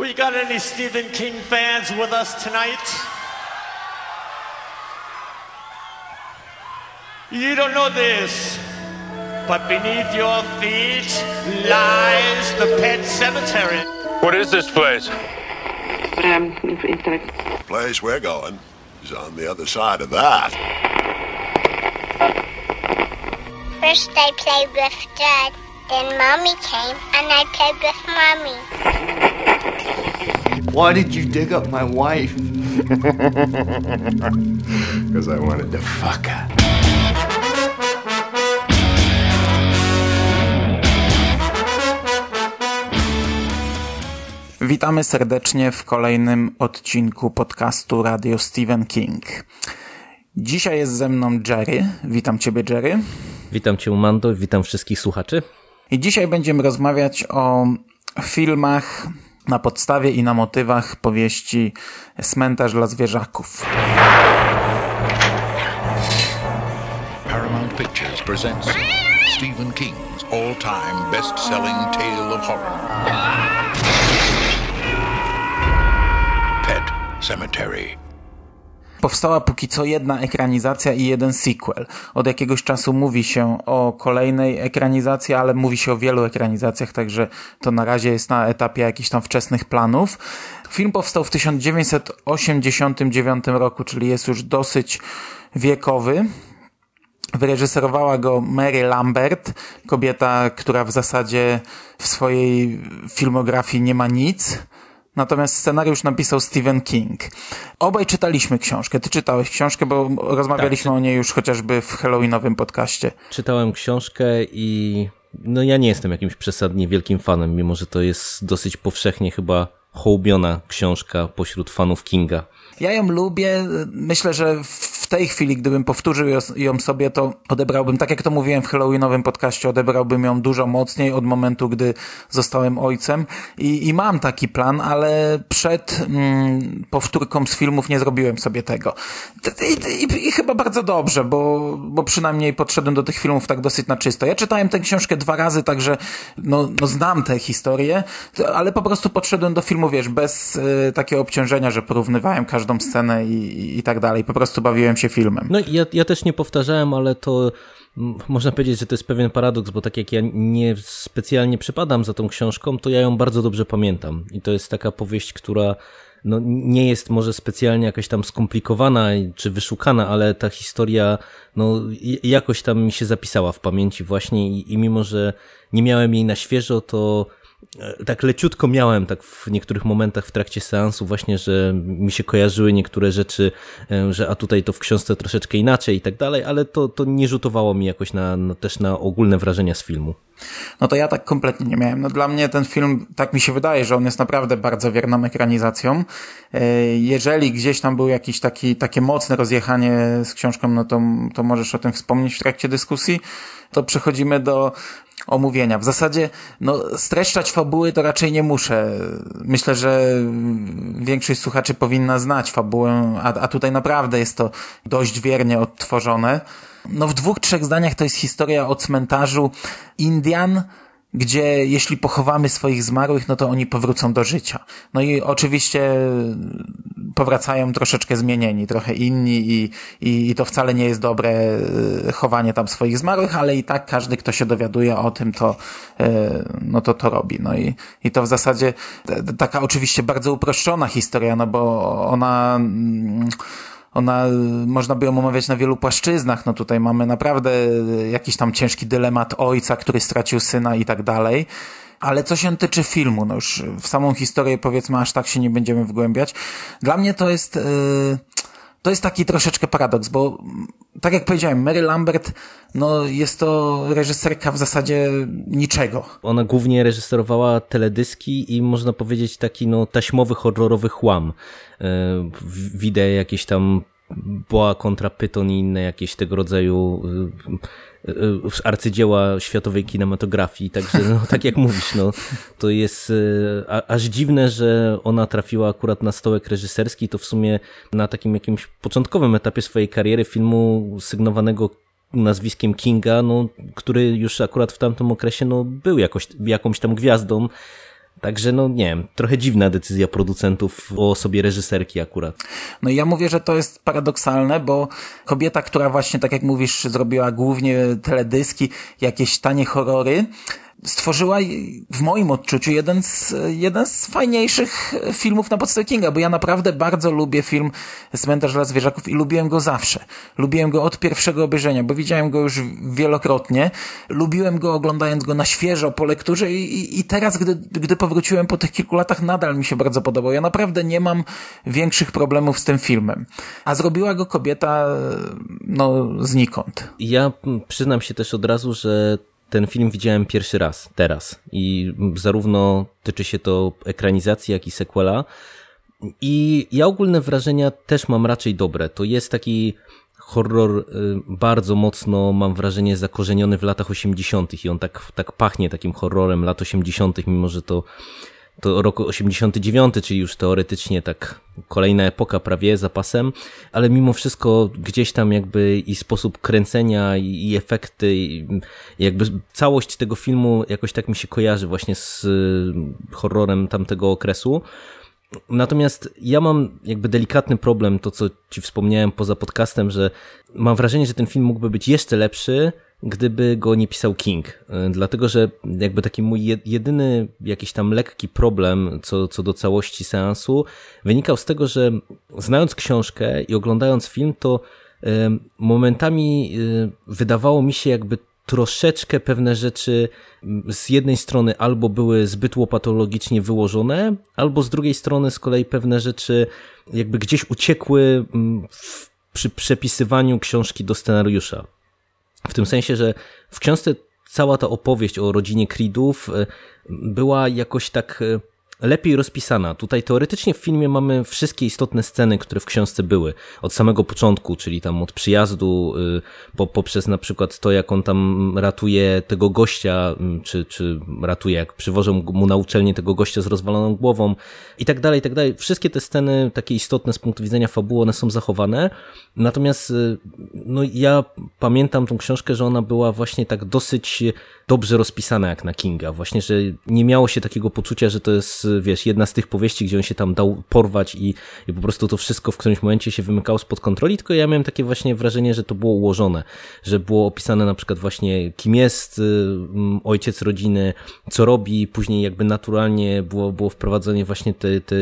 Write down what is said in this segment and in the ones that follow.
We got any Stephen King fans with us tonight? You don't know this, but beneath your feet lies the pet cemetery. What is this place? Um, Place we're going is on the other side of that. First I played with Dad, then Mommy came, and I played with Mommy. Why did you dig up my wife? Because I wanted to fuck her. Witamy serdecznie w kolejnym odcinku podcastu Radio Stephen King. Dzisiaj jest ze mną Jerry. Witam Ciebie, Jerry. Witam Cię, Mando, witam wszystkich słuchaczy. I dzisiaj będziemy rozmawiać o filmach na podstawie i na motywach powieści Cmentarz dla zwierzaków. Paramount Pictures presents Stephen King's all-time best-selling tale of horror. Pet Cemetery. Powstała póki co jedna ekranizacja i jeden sequel. Od jakiegoś czasu mówi się o kolejnej ekranizacji, ale mówi się o wielu ekranizacjach, także to na razie jest na etapie jakichś tam wczesnych planów. Film powstał w 1989 roku, czyli jest już dosyć wiekowy. Wyreżyserowała go Mary Lambert, kobieta, która w zasadzie w swojej filmografii nie ma nic. Natomiast scenariusz napisał Stephen King. Obaj czytaliśmy książkę. Ty czytałeś książkę, bo rozmawialiśmy Tak, czy- o niej już chociażby w Halloweenowym podcaście. Czytałem książkę i no ja nie jestem jakimś przesadnie wielkim fanem, mimo że to jest dosyć powszechnie chyba hołubiona książka pośród fanów Kinga. Ja ją lubię. Myślę, że w tej chwili, gdybym powtórzył ją- sobie, to odebrałbym, tak jak to mówiłem w Halloweenowym podcaście, odebrałbym ją dużo mocniej od momentu, gdy zostałem ojcem. I, i mam taki plan, ale przed mm, powtórką z filmów nie zrobiłem sobie tego. I, i, I chyba bardzo dobrze, bo, bo przynajmniej podszedłem do tych filmów tak dosyć na czysto. Ja czytałem tę książkę dwa razy, także no, no znam tę historię, ale po prostu podszedłem do filmu, wiesz, bez y, takiego obciążenia, że porównywałem każdą scenę i, i, i tak dalej. Po prostu bawiłem się filmem. No ja, ja też nie powtarzałem, ale to można powiedzieć, że to jest pewien paradoks, bo tak jak ja nie specjalnie przypadam za tą książką, to ja ją bardzo dobrze pamiętam. I to jest taka powieść, która no, nie jest może specjalnie jakaś tam skomplikowana czy wyszukana, ale ta historia no, jakoś tam mi się zapisała w pamięci właśnie i, i mimo, że nie miałem jej na świeżo, to tak leciutko miałem tak w niektórych momentach w trakcie seansu właśnie, że mi się kojarzyły niektóre rzeczy, e, że a tutaj to w książce troszeczkę inaczej i tak dalej, ale to, to nie rzutowało mi jakoś na, no, też na ogólne wrażenia z filmu. No to ja tak kompletnie nie miałem. No dla mnie ten film, tak mi się wydaje, że on jest naprawdę bardzo wierną ekranizacją. E, Jeżeli gdzieś tam był jakiś taki, takie mocne rozjechanie z książką, no to, to możesz o tym wspomnieć w trakcie dyskusji. To przechodzimy do omówienia. W zasadzie, no, streszczać fabuły to raczej nie muszę. Myślę, że większość słuchaczy powinna znać fabułę, a, a tutaj naprawdę jest to dość wiernie odtworzone. No w dwóch, trzech zdaniach to jest historia o cmentarzu Indian, gdzie jeśli pochowamy swoich zmarłych, no to oni powrócą do życia. No i oczywiście powracają troszeczkę zmienieni, trochę inni i, i, i to wcale nie jest dobre e, chowanie tam swoich zmarłych, ale i tak każdy, kto się dowiaduje o tym, to, e, no to to robi. No i, i to w zasadzie taka oczywiście bardzo uproszczona historia, no bo ona, mm, ona, można by ją omawiać na wielu płaszczyznach. No tutaj mamy naprawdę y, jakiś tam ciężki dylemat ojca, który stracił syna i tak dalej. Ale co się tyczy filmu, no już w samą historię powiedzmy aż tak się nie będziemy wgłębiać. Dla mnie to jest, yy, to jest taki troszeczkę paradoks, bo mm, tak jak powiedziałem, Mary Lambert, no jest to reżyserka w zasadzie niczego. Ona głównie reżyserowała teledyski i można powiedzieć taki no, taśmowy, horrorowy chłam. E, w- Wideo jakieś tam Boa kontra Pyton i inne jakieś tego rodzaju y, arcydzieła światowej kinematografii. Także no, tak jak mówisz, no, to jest y, a, aż dziwne, że ona trafiła akurat na stołek reżyserski. To w sumie na takim jakimś początkowym etapie swojej kariery filmu sygnowanego nazwiskiem Kinga, no, który już akurat w tamtym okresie no, był jakoś, jakąś tam gwiazdą. Także no nie wiem, trochę dziwna decyzja producentów o osobie reżyserki akurat. No i ja mówię, że to jest paradoksalne, bo kobieta, która właśnie, tak jak mówisz, zrobiła głównie teledyski, jakieś tanie horrory, stworzyła w moim odczuciu jeden z, jeden z fajniejszych filmów na podstawie Kinga, bo ja naprawdę bardzo lubię film Cmentarz dla zwierzaków i lubiłem go zawsze. Lubiłem go od pierwszego obejrzenia, bo widziałem go już wielokrotnie. Lubiłem go oglądając go na świeżo po lekturze i, i, i teraz, gdy, gdy powróciłem po tych kilku latach, nadal mi się bardzo podobał. Ja naprawdę nie mam większych problemów z tym filmem. A zrobiła go kobieta, no, znikąd. Ja przyznam się też od razu, że ten film widziałem pierwszy raz, teraz. I zarówno tyczy się to ekranizacji, jak i sequela. I ja ogólne wrażenia też mam raczej dobre. To jest taki horror y, bardzo mocno, mam wrażenie, zakorzeniony w latach 80. i on tak, tak pachnie takim horrorem lat 80., mimo że to to roku 89, czyli już teoretycznie tak kolejna epoka prawie zapasem, ale mimo wszystko gdzieś tam jakby i sposób kręcenia i, efekty, i jakby całość tego filmu jakoś tak mi się kojarzy właśnie z y, horrorem tamtego okresu. Natomiast ja mam jakby delikatny problem, to co ci wspomniałem poza podcastem, że mam wrażenie, że ten film mógłby być jeszcze lepszy, gdyby go nie pisał King. E, dlatego, że jakby taki mój jedyny jakiś tam lekki problem co, co do całości seansu wynikał z tego, że znając książkę i oglądając film, to e, momentami e, wydawało mi się jakby troszeczkę pewne rzeczy z jednej strony albo były zbyt łopatologicznie wyłożone, albo z drugiej strony z kolei pewne rzeczy jakby gdzieś uciekły w, przy przepisywaniu książki do scenariusza. W tym sensie, że w książce cała ta opowieść o rodzinie Creedów e, była jakoś tak e, lepiej rozpisana. Tutaj teoretycznie w filmie mamy wszystkie istotne sceny, które w książce były. Od samego początku, czyli tam od przyjazdu, y, po, poprzez na przykład to, jak on tam ratuje tego gościa, y, czy, czy ratuje, jak przywożą mu na uczelnię tego gościa z rozwaloną głową i tak dalej, i tak dalej. Wszystkie te sceny, takie istotne z punktu widzenia fabuły, one są zachowane. Natomiast y, no, ja pamiętam tą książkę, że ona była właśnie tak dosyć dobrze rozpisana jak na Kinga. Właśnie, że nie miało się takiego poczucia, że to jest, wiesz, jedna z tych powieści, gdzie on się tam dał porwać i, i po prostu to wszystko w którymś momencie się wymykało spod kontroli, tylko ja miałem takie właśnie wrażenie, że to było ułożone, że było opisane na przykład właśnie kim jest y, ojciec rodziny, co robi, później jakby naturalnie było, było wprowadzenie właśnie te, te,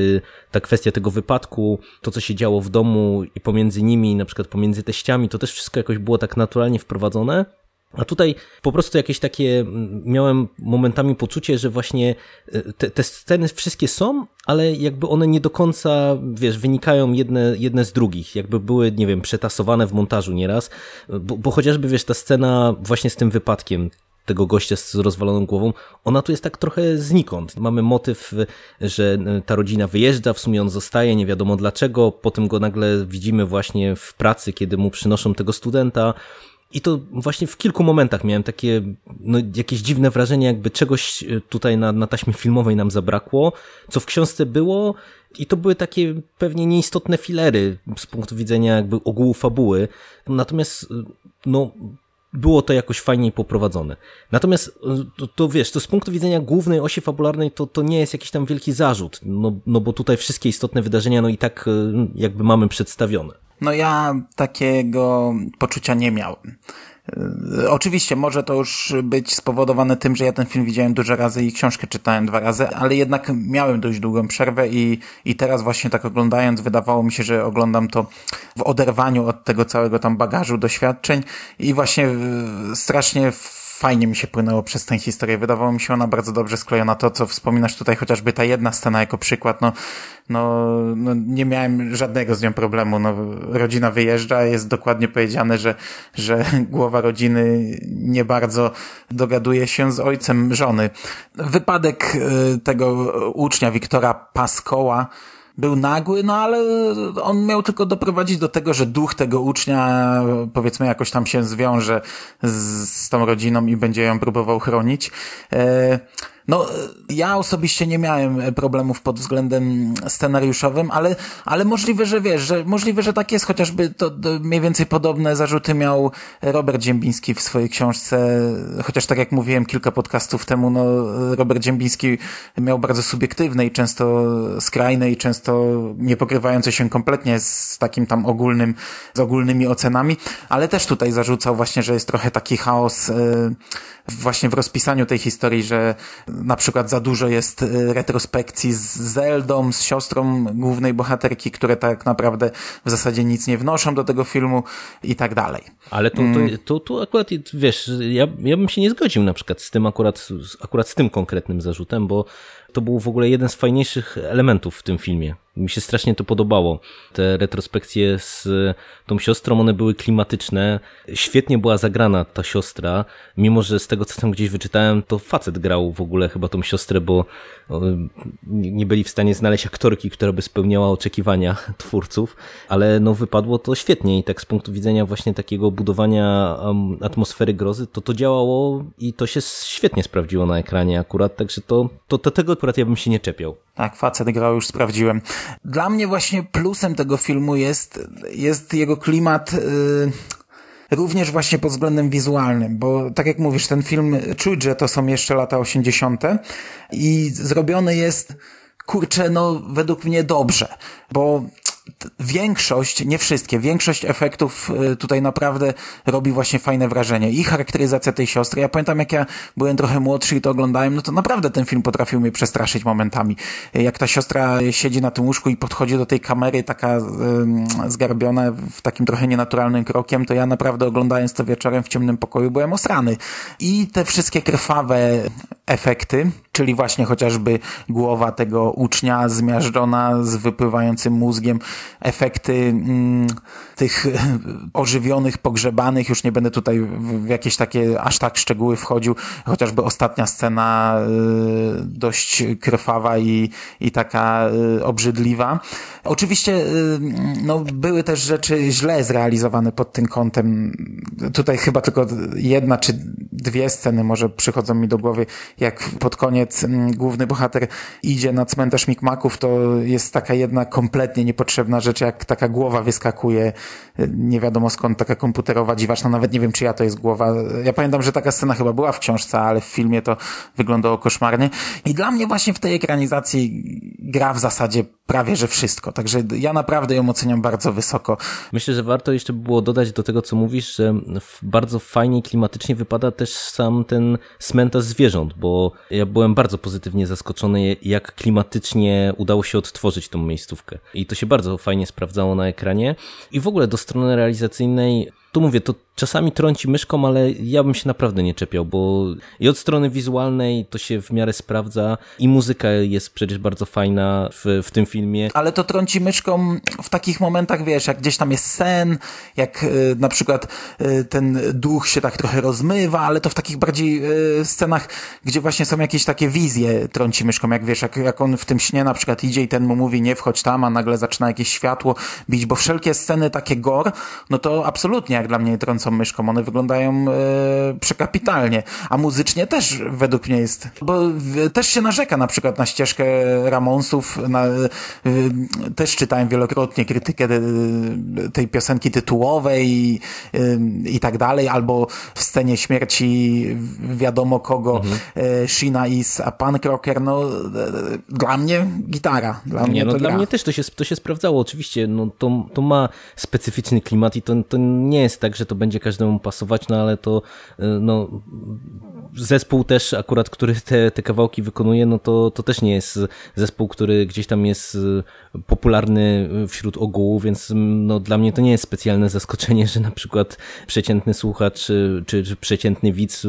ta kwestia tego wypadku, to co się działo w domu i pomiędzy nimi, na przykład pomiędzy teściami, to też wszystko jakoś było tak naturalnie wprowadzone. A tutaj po prostu jakieś takie miałem momentami poczucie, że właśnie e, te, te, sceny wszystkie są, ale jakby one nie do końca, wiesz, wynikają jedne, jedne z drugich, jakby były, nie wiem, przetasowane w montażu nieraz, bo, bo chociażby, wiesz, ta scena właśnie z tym wypadkiem, tego gościa z rozwaloną głową, ona tu jest tak trochę znikąd. Mamy motyw, że ta rodzina wyjeżdża, w sumie on zostaje, nie wiadomo dlaczego, potem go nagle widzimy właśnie w pracy, kiedy mu przynoszą tego studenta, i to właśnie w kilku momentach miałem takie, no, jakieś dziwne wrażenie, jakby czegoś e, tutaj na, na taśmie filmowej nam zabrakło, co w książce było, i to były takie pewnie nieistotne filery z punktu widzenia jakby ogółu fabuły. Natomiast, e, no, było to jakoś fajniej poprowadzone. Natomiast e, to, to, wiesz, to z punktu widzenia głównej osi fabularnej to, to nie jest jakiś tam wielki zarzut, no, no bo tutaj wszystkie istotne wydarzenia no i tak jakby mamy przedstawione. No ja takiego poczucia nie miałem. E, oczywiście może to już być spowodowane tym, że ja ten film widziałem dużo razy i książkę czytałem dwa razy, ale jednak miałem dość długą przerwę i, i teraz właśnie tak oglądając wydawało mi się, że oglądam to w oderwaniu od tego całego tam bagażu doświadczeń i właśnie strasznie fajnie mi się płynęło przez tę historię. Wydawało mi się ona bardzo dobrze sklejona. To, co wspominasz tutaj, chociażby ta jedna scena jako przykład, no, no, no nie miałem żadnego z nią problemu. No, rodzina wyjeżdża, jest dokładnie powiedziane, że, że głowa rodziny nie bardzo dogaduje się z ojcem żony. Wypadek y, tego ucznia Wiktora Paskoła, był nagły, no ale on miał tylko doprowadzić do tego, że duch tego ucznia powiedzmy jakoś tam się zwiąże z, z tą rodziną i będzie ją próbował chronić. E, No, ja osobiście nie miałem problemów pod względem scenariuszowym, ale, ale możliwe, że wiesz, że możliwe, że tak jest, chociażby to, to mniej więcej podobne zarzuty miał Robert Dziębiński w swojej książce, chociaż tak jak mówiłem kilka podcastów temu, no, Robert Dziębiński miał bardzo subiektywne i często skrajne i często nie pokrywające się kompletnie z takim tam ogólnym, z ogólnymi ocenami, ale też tutaj zarzucał właśnie, że jest trochę taki chaos, yy, właśnie w rozpisaniu tej historii, że na przykład za dużo jest y, retrospekcji z Zeldą, z siostrą głównej bohaterki, które tak naprawdę w zasadzie nic nie wnoszą do tego filmu i tak dalej. Ale to, to, to, to akurat, wiesz, ja, ja bym się nie zgodził na przykład z tym akurat, akurat z tym konkretnym zarzutem, bo to był w ogóle jeden z fajniejszych elementów w tym filmie. Mi się strasznie to podobało. Te retrospekcje z tą siostrą, one były klimatyczne. Świetnie była zagrana ta siostra, mimo że z tego, co tam gdzieś wyczytałem, to facet grał w ogóle chyba tą siostrę, bo nie byli w stanie znaleźć aktorki, która by spełniała oczekiwania twórców, ale no wypadło to świetnie i tak z punktu widzenia właśnie takiego budowania atmosfery grozy, to to działało i to się świetnie sprawdziło na ekranie akurat, także to, to, to tego akurat ja bym się nie czepiał. Tak, facet grał, już sprawdziłem. Dla mnie właśnie plusem tego filmu jest, jest jego klimat, yy, również właśnie pod względem wizualnym, bo tak jak mówisz, ten film czuć, że to są jeszcze lata 80. i zrobiony jest, kurczę, no według mnie dobrze, bo większość, nie wszystkie, większość efektów y, tutaj naprawdę robi właśnie fajne wrażenie. I charakteryzacja tej siostry. Ja pamiętam, jak ja byłem trochę młodszy i to oglądałem, no to naprawdę ten film potrafił mnie przestraszyć momentami. Jak ta siostra siedzi na tym łóżku i podchodzi do tej kamery taka zgarbiona w takim trochę nienaturalnym krokiem, to ja naprawdę oglądając to wieczorem w ciemnym pokoju byłem osrany. I te wszystkie krwawe efekty, czyli właśnie chociażby głowa tego ucznia zmiażdżona z wypływającym mózgiem, efekty mm, tych ożywionych, pogrzebanych, już nie będę tutaj w jakieś takie aż tak szczegóły wchodził, chociażby ostatnia scena y, dość krwawa i, i taka y, obrzydliwa. Oczywiście y, no, były też rzeczy źle zrealizowane pod tym kątem. Tutaj chyba tylko jedna czy dwie sceny może przychodzą mi do głowy, jak pod koniec mm, główny bohater idzie na cmentarz Mikmaków, to jest taka jedna kompletnie niepotrzebna rzecz, jak taka głowa wyskakuje, nie wiadomo skąd, taka komputerowa dziwaczna, nawet nie wiem czyja to jest głowa. Ja pamiętam, że taka scena chyba była w książce, ale w filmie to wyglądało koszmarnie. I dla mnie właśnie w tej ekranizacji gra w zasadzie prawie, że wszystko. Także ja naprawdę ją oceniam bardzo wysoko. Myślę, że warto jeszcze było dodać do tego, co mówisz, że bardzo fajnie klimatycznie wypada też sam ten cmentarz zwierząt, bo ja byłem bardzo pozytywnie zaskoczony, jak klimatycznie udało się odtworzyć tą miejscówkę. I to się bardzo fajnie sprawdzało na ekranie. I w ogóle do strony realizacyjnej tu mówię, to czasami trąci myszką, ale ja bym się naprawdę nie czepiał, bo i od strony wizualnej to się w miarę sprawdza i muzyka jest przecież bardzo fajna w, w tym filmie. Ale to trąci myszką w takich momentach, wiesz, jak gdzieś tam jest sen, jak y, na przykład y, ten duch się tak trochę rozmywa, ale to w takich bardziej y, scenach, gdzie właśnie są jakieś takie wizje trąci myszką, jak wiesz, jak, jak on w tym śnie na przykład idzie i ten mu mówi nie wchodź tam, a nagle zaczyna jakieś światło bić, bo wszelkie sceny takie gore, no to absolutnie jak dla mnie trącą myszką. One wyglądają e, przekapitalnie. A muzycznie też według mnie jest. Bo w, też się narzeka na przykład na ścieżkę Ramonsów. Na, e, też czytałem wielokrotnie krytykę tej piosenki tytułowej i, e, i tak dalej. Albo w scenie śmierci wiadomo kogo mhm. e, Shina is a Pan Crocker. No e, dla mnie gitara. Dla nie, mnie no to dla gra. mnie też to się, to się sprawdzało. Oczywiście no, to, to ma specyficzny klimat i to, to nie jest tak, że to będzie każdemu pasować, no ale to y, no, zespół też akurat, który te, te kawałki wykonuje, no to, to też nie jest zespół, który gdzieś tam jest y, popularny wśród ogółu, więc mm, no, dla mnie to nie jest specjalne zaskoczenie, że na przykład przeciętny słuchacz czy, czy, czy przeciętny widz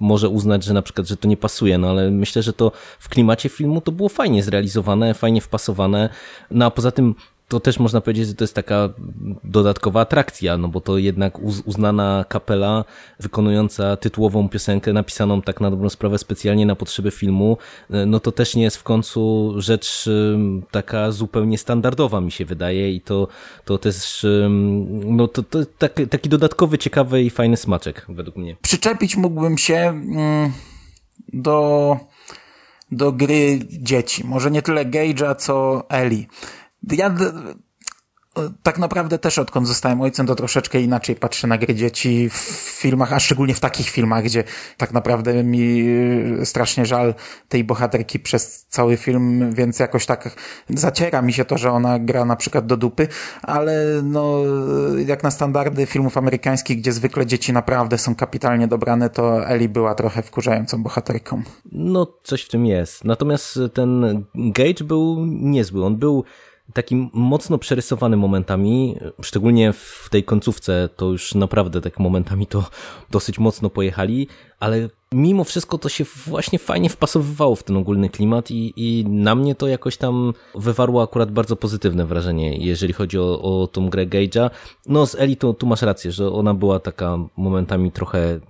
może uznać, że na przykład, że to nie pasuje, no ale myślę, że to w klimacie filmu to było fajnie zrealizowane, fajnie wpasowane, no a poza tym to też można powiedzieć, że to jest taka dodatkowa atrakcja, no bo to jednak uznana kapela wykonująca tytułową piosenkę napisaną tak na dobrą sprawę specjalnie na potrzeby filmu, no to też nie jest w końcu rzecz taka zupełnie standardowa mi się wydaje i to, to też no to, to taki, taki dodatkowy, ciekawy i fajny smaczek według mnie. Przyczepić mógłbym się mm, do do gry dzieci. Może nie tyle Gage'a, co Ellie. Ja tak naprawdę też odkąd zostałem ojcem, to troszeczkę inaczej patrzę na gry dzieci w filmach, a szczególnie w takich filmach, gdzie tak naprawdę mi y, strasznie żal tej bohaterki przez cały film, więc jakoś tak zaciera mi się to, że ona gra na przykład do dupy, ale no jak na standardy filmów amerykańskich, gdzie zwykle dzieci naprawdę są kapitalnie dobrane, to Ellie była trochę wkurzającą bohaterką. No, coś w tym jest. Natomiast ten Gage był niezły. On był taki mocno przerysowany momentami, szczególnie w tej końcówce, to już naprawdę tak momentami to dosyć mocno pojechali, ale mimo wszystko to się właśnie fajnie wpasowywało w ten ogólny klimat i, i na mnie to jakoś tam wywarło akurat bardzo pozytywne wrażenie, jeżeli chodzi o, o tą grę Gage'a. No z Eli to tu masz rację, że ona była taka momentami trochę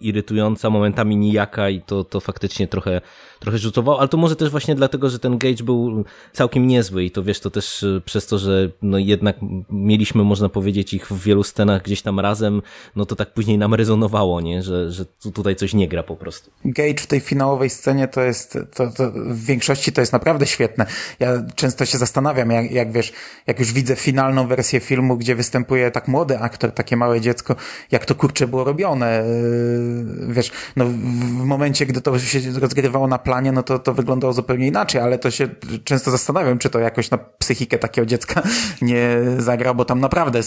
irytująca, momentami nijaka i to, to faktycznie trochę, trochę rzutowało, ale to może też właśnie dlatego, że ten Gage był całkiem niezły i to wiesz, to też y, przez to, że no jednak mieliśmy, można powiedzieć, ich w wielu scenach gdzieś tam razem, no to tak później nam rezonowało, nie? Że, że tutaj coś nie gra po prostu. Gage w tej finałowej scenie to jest, to, to w większości to jest naprawdę świetne. Ja często się zastanawiam, jak, jak wiesz, jak już widzę finalną wersję filmu, gdzie występuje tak młody aktor, takie małe dziecko, jak to kurcze było robione. Y, wiesz, no w momencie, gdy to się rozgrywało na planie, no to, to wyglądało zupełnie inaczej, ale to się często zastanawiam, czy to jakoś na psychikę takiego dziecka nie zagra, bo tam naprawdę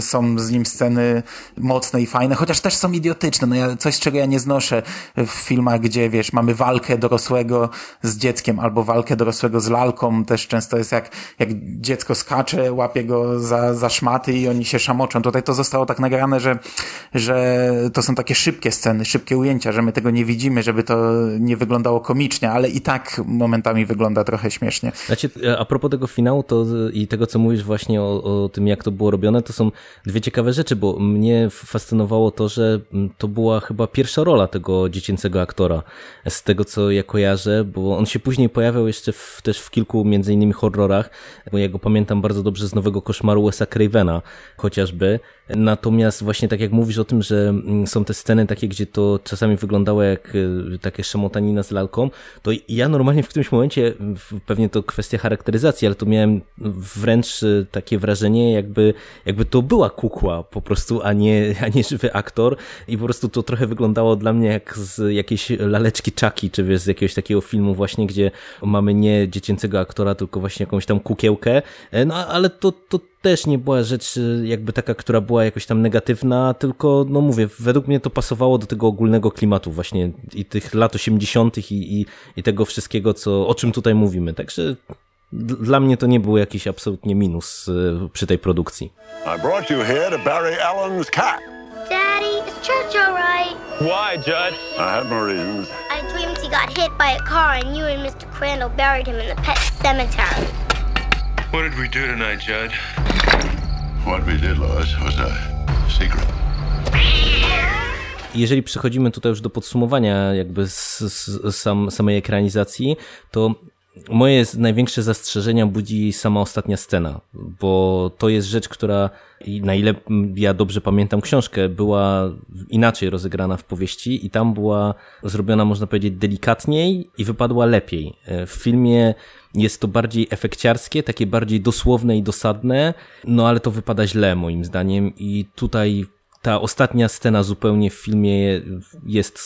są z nim sceny mocne i fajne, chociaż też są idiotyczne. No ja, coś, czego ja nie znoszę w filmach, gdzie wiesz, mamy walkę dorosłego z dzieckiem albo walkę dorosłego z lalką, też często jest jak, jak dziecko skacze, łapie go za, za szmaty i oni się szamoczą. Tutaj to zostało tak nagrane, że, że to są takie szybkie sceny, szybkie ujęcia, że my tego nie widzimy, żeby to nie wyglądało komicznie, ale i tak momentami wygląda trochę śmiesznie. Znaczy, a propos tego finału to i tego, co mówisz właśnie o, o tym, jak to było robione, to są dwie ciekawe rzeczy, bo mnie fascynowało to, że to była chyba pierwsza rola tego dziecięcego aktora, z tego, co ja kojarzę, bo on się później pojawiał jeszcze w, też w kilku, między innymi horrorach, bo ja go pamiętam bardzo dobrze z Nowego Koszmaru Wes'a Cravena chociażby, natomiast właśnie tak jak mówisz o tym, że są te sceny takie, gdzie to czasami wyglądało jak e, takie szamotanina z lalką, to ja normalnie w którymś momencie, pewnie to kwestia charakteryzacji, ale to miałem wręcz e, takie wrażenie, jakby, jakby to była kukła po prostu, a nie, a nie żywy aktor. I po prostu to trochę wyglądało dla mnie jak z jakiejś laleczki czaki, czy wiesz, z jakiegoś takiego filmu właśnie, gdzie mamy nie dziecięcego aktora, tylko właśnie jakąś tam kukiełkę, e, no ale to, to też nie była rzecz y, jakby taka, która była jakoś tam negatywna, tylko no mówię, według mnie to pasowało do tego ogólnego klimatu właśnie i tych lat 80. i, i, i tego wszystkiego, co, o czym tutaj mówimy. Także dla mnie to nie był jakiś absolutnie minus y, przy tej produkcji. I brought you here to bury Alan's cat. Daddy, is church alright? Why, Judd? I had my reasons. I dreamed he got hit by a car and you and Mr. Crandall buried him in the pet cemetery. What did we do tonight, Judd? What we did, Lois, was a secret. Jeżeli przechodzimy tutaj już do podsumowania jakby z, z sam, samej ekranizacji, to moje największe zastrzeżenia budzi sama ostatnia scena, bo to jest rzecz, która, na ile ja dobrze pamiętam książkę, była inaczej rozegrana w powieści i tam była zrobiona, można powiedzieć, delikatniej i wypadła lepiej. W filmie jest to bardziej efekciarskie, takie bardziej dosłowne i dosadne, no ale to wypada źle moim zdaniem i tutaj ta ostatnia scena zupełnie w filmie jest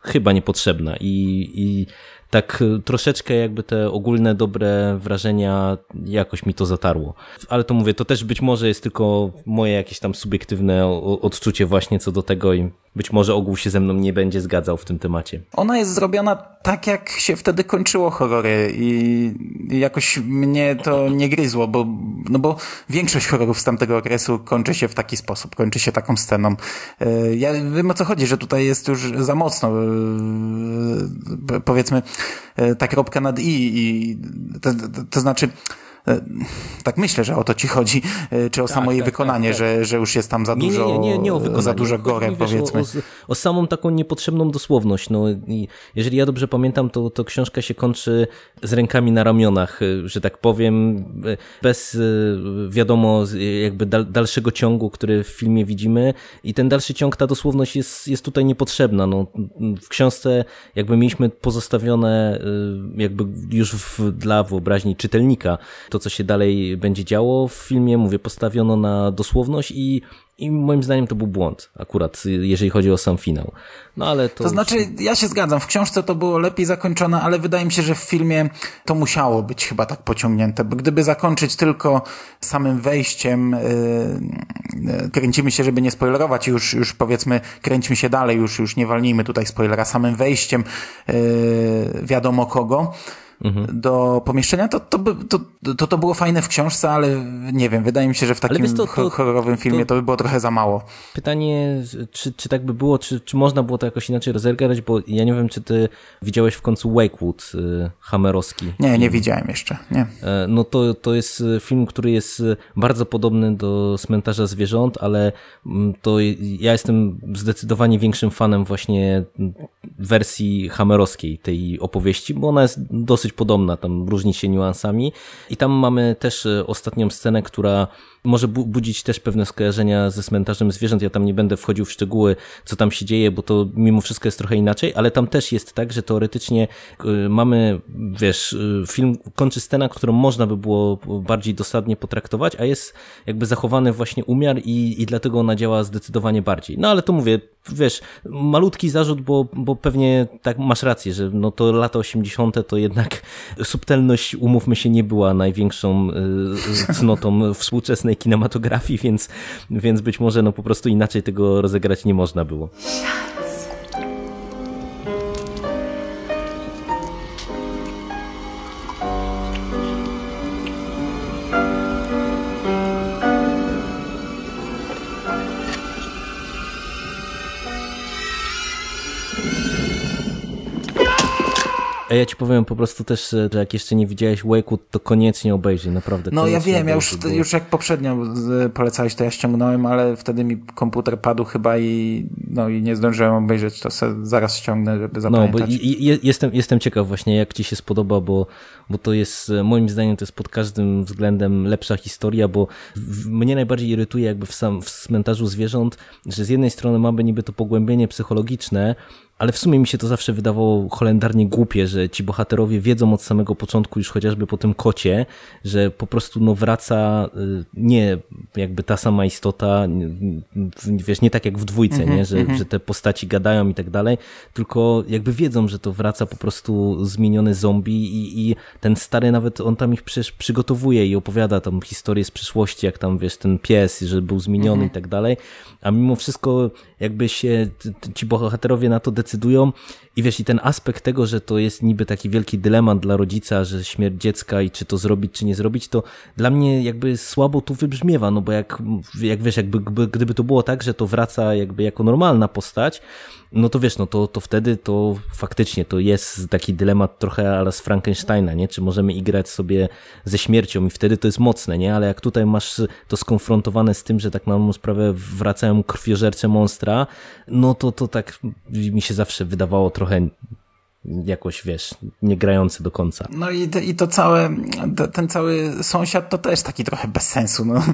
chyba niepotrzebna i, i tak y, troszeczkę jakby te ogólne dobre wrażenia jakoś mi to zatarło. Ale to mówię, to też być może jest tylko moje jakieś tam subiektywne odczucie właśnie co do tego i być może ogół się ze mną nie będzie zgadzał w tym temacie. Ona jest zrobiona tak, jak się wtedy kończyło horrory i jakoś mnie to nie gryzło, bo, no bo większość horrorów z tamtego okresu kończy się w taki sposób, kończy się taką sceną. E, ja wiem o co chodzi, że tutaj jest już za mocno, e, powiedzmy, ta kropka nad i i to, to, to znaczy E, Tak myślę, że o to ci chodzi, e, czy o samo jej tak, wykonanie, tak, Że, że już jest tam za dużo, nie, nie, nie, nie o wykonaniu. za dużo gore, wiesz, powiedzmy. O, o, o samą taką niepotrzebną dosłowność. No, jeżeli ja dobrze pamiętam, to, to książka się kończy z rękami na ramionach, y, że tak powiem, bez wiadomo jakby dal, dalszego ciągu, który w filmie widzimy i ten dalszy ciąg, ta dosłowność jest, jest tutaj niepotrzebna. No, w książce jakby mieliśmy pozostawione jakby już w, dla wyobraźni czytelnika to, co się dalej będzie działo. W filmie, mówię, postawiono na dosłowność i i moim zdaniem to był błąd, akurat jeżeli chodzi o sam finał. No ale to. To znaczy, ja się zgadzam, w książce to było lepiej zakończone, ale wydaje mi się, że w filmie to musiało być chyba tak pociągnięte, bo gdyby zakończyć tylko samym wejściem, yy, yy, kręcimy się, żeby nie spoilerować, już, już powiedzmy, kręćmy się dalej, już, już nie walnijmy tutaj spoilera, samym wejściem yy, wiadomo kogo, do pomieszczenia, to to, by, to, to to było fajne w książce, ale nie wiem, wydaje mi się, że w takim to- to- ho- horrorowym filmie to- by było trochę za mało. Pytanie, czy, czy tak by było, czy, czy można było to jakoś inaczej rozegrać, bo ja nie wiem, czy ty widziałeś w końcu Wakewood y, Hammerowski. Nie, nie widziałem jeszcze, nie. E, No to, to jest e, film, który jest e, bardzo podobny do Cmentarza Zwierząt, ale mm, to ja jestem zdecydowanie większym fanem właśnie wersji hammerowskiej tej opowieści, bo ona jest dosyć podobna, tam różni się niuansami. I tam mamy też e, ostatnią scenę, która może bu- budzić też pewne skojarzenia ze Cmentarzem Zwierząt. Ja tam nie będę wchodził w szczegóły, co tam się dzieje, bo to mimo wszystko jest trochę inaczej, ale tam też jest tak, że teoretycznie y, mamy, wiesz, y, film kończy scena, którą można by było bardziej dosadnie potraktować, a jest jakby zachowany właśnie umiar i, i dlatego ona działa zdecydowanie bardziej. No ale to mówię, wiesz, malutki zarzut, bo, bo pewnie tak masz rację, że no to lata 80. to jednak subtelność, umówmy się, nie była największą y, cnotą współczesnej kinematografii, więc, więc być może no po prostu inaczej tego rozegrać nie można było. A ja ci powiem po prostu też, że jak jeszcze nie widziałeś Wakewood, to koniecznie obejrzyj, naprawdę. No ja wiem, ja już, już jak poprzednio z- polecałeś, to ja ściągnąłem, ale wtedy mi komputer padł chyba i, no, i nie zdążyłem obejrzeć, to zaraz ściągnę, żeby No, zapamiętać. bo i, i, jestem, jestem ciekaw właśnie, jak ci się spodoba, bo, bo to jest, e, moim zdaniem, to jest pod każdym względem lepsza historia, bo w, mnie najbardziej irytuje jakby w, sam, w cmentarzu zwierząt, że z jednej strony mamy niby to pogłębienie psychologiczne, ale w sumie mi się to zawsze wydawało holendarnie głupie, że ci bohaterowie wiedzą od samego początku, już chociażby po tym kocie, że po prostu no wraca y, nie jakby ta sama istota, wiesz, nie tak jak w dwójce, nie? Że, że te postaci gadają i tak dalej, tylko jakby wiedzą, że to wraca po prostu zmieniony zombie i, i ten stary nawet, on tam ich przecież przygotowuje i opowiada tam historię z przyszłości, jak tam wiesz, ten pies, że był zmieniony i tak dalej, a mimo wszystko jakby się ci bohaterowie na to decydują i wiesz, i ten aspekt tego, że to jest niby taki wielki dylemat dla rodzica, że śmierć dziecka i czy to zrobić, czy nie zrobić, to dla mnie jakby słabo tu wybrzmiewa, no bo jak, jak wiesz, jakby gdyby to było tak, że to wraca jakby jako normalna postać, no to wiesz, no to, to wtedy to faktycznie to jest taki dylemat trochę ale z Frankensteina, nie? Czy możemy igrać sobie ze śmiercią i wtedy to jest mocne, nie? Ale jak tutaj masz to skonfrontowane z tym, że tak na sprawę wracają krwiożercze monstra, no to to tak mi się zawsze wydawało trochę jakoś, wiesz, nie grające do końca. No i, to- i to całe, te- ten cały sąsiad to też taki trochę bez sensu, no.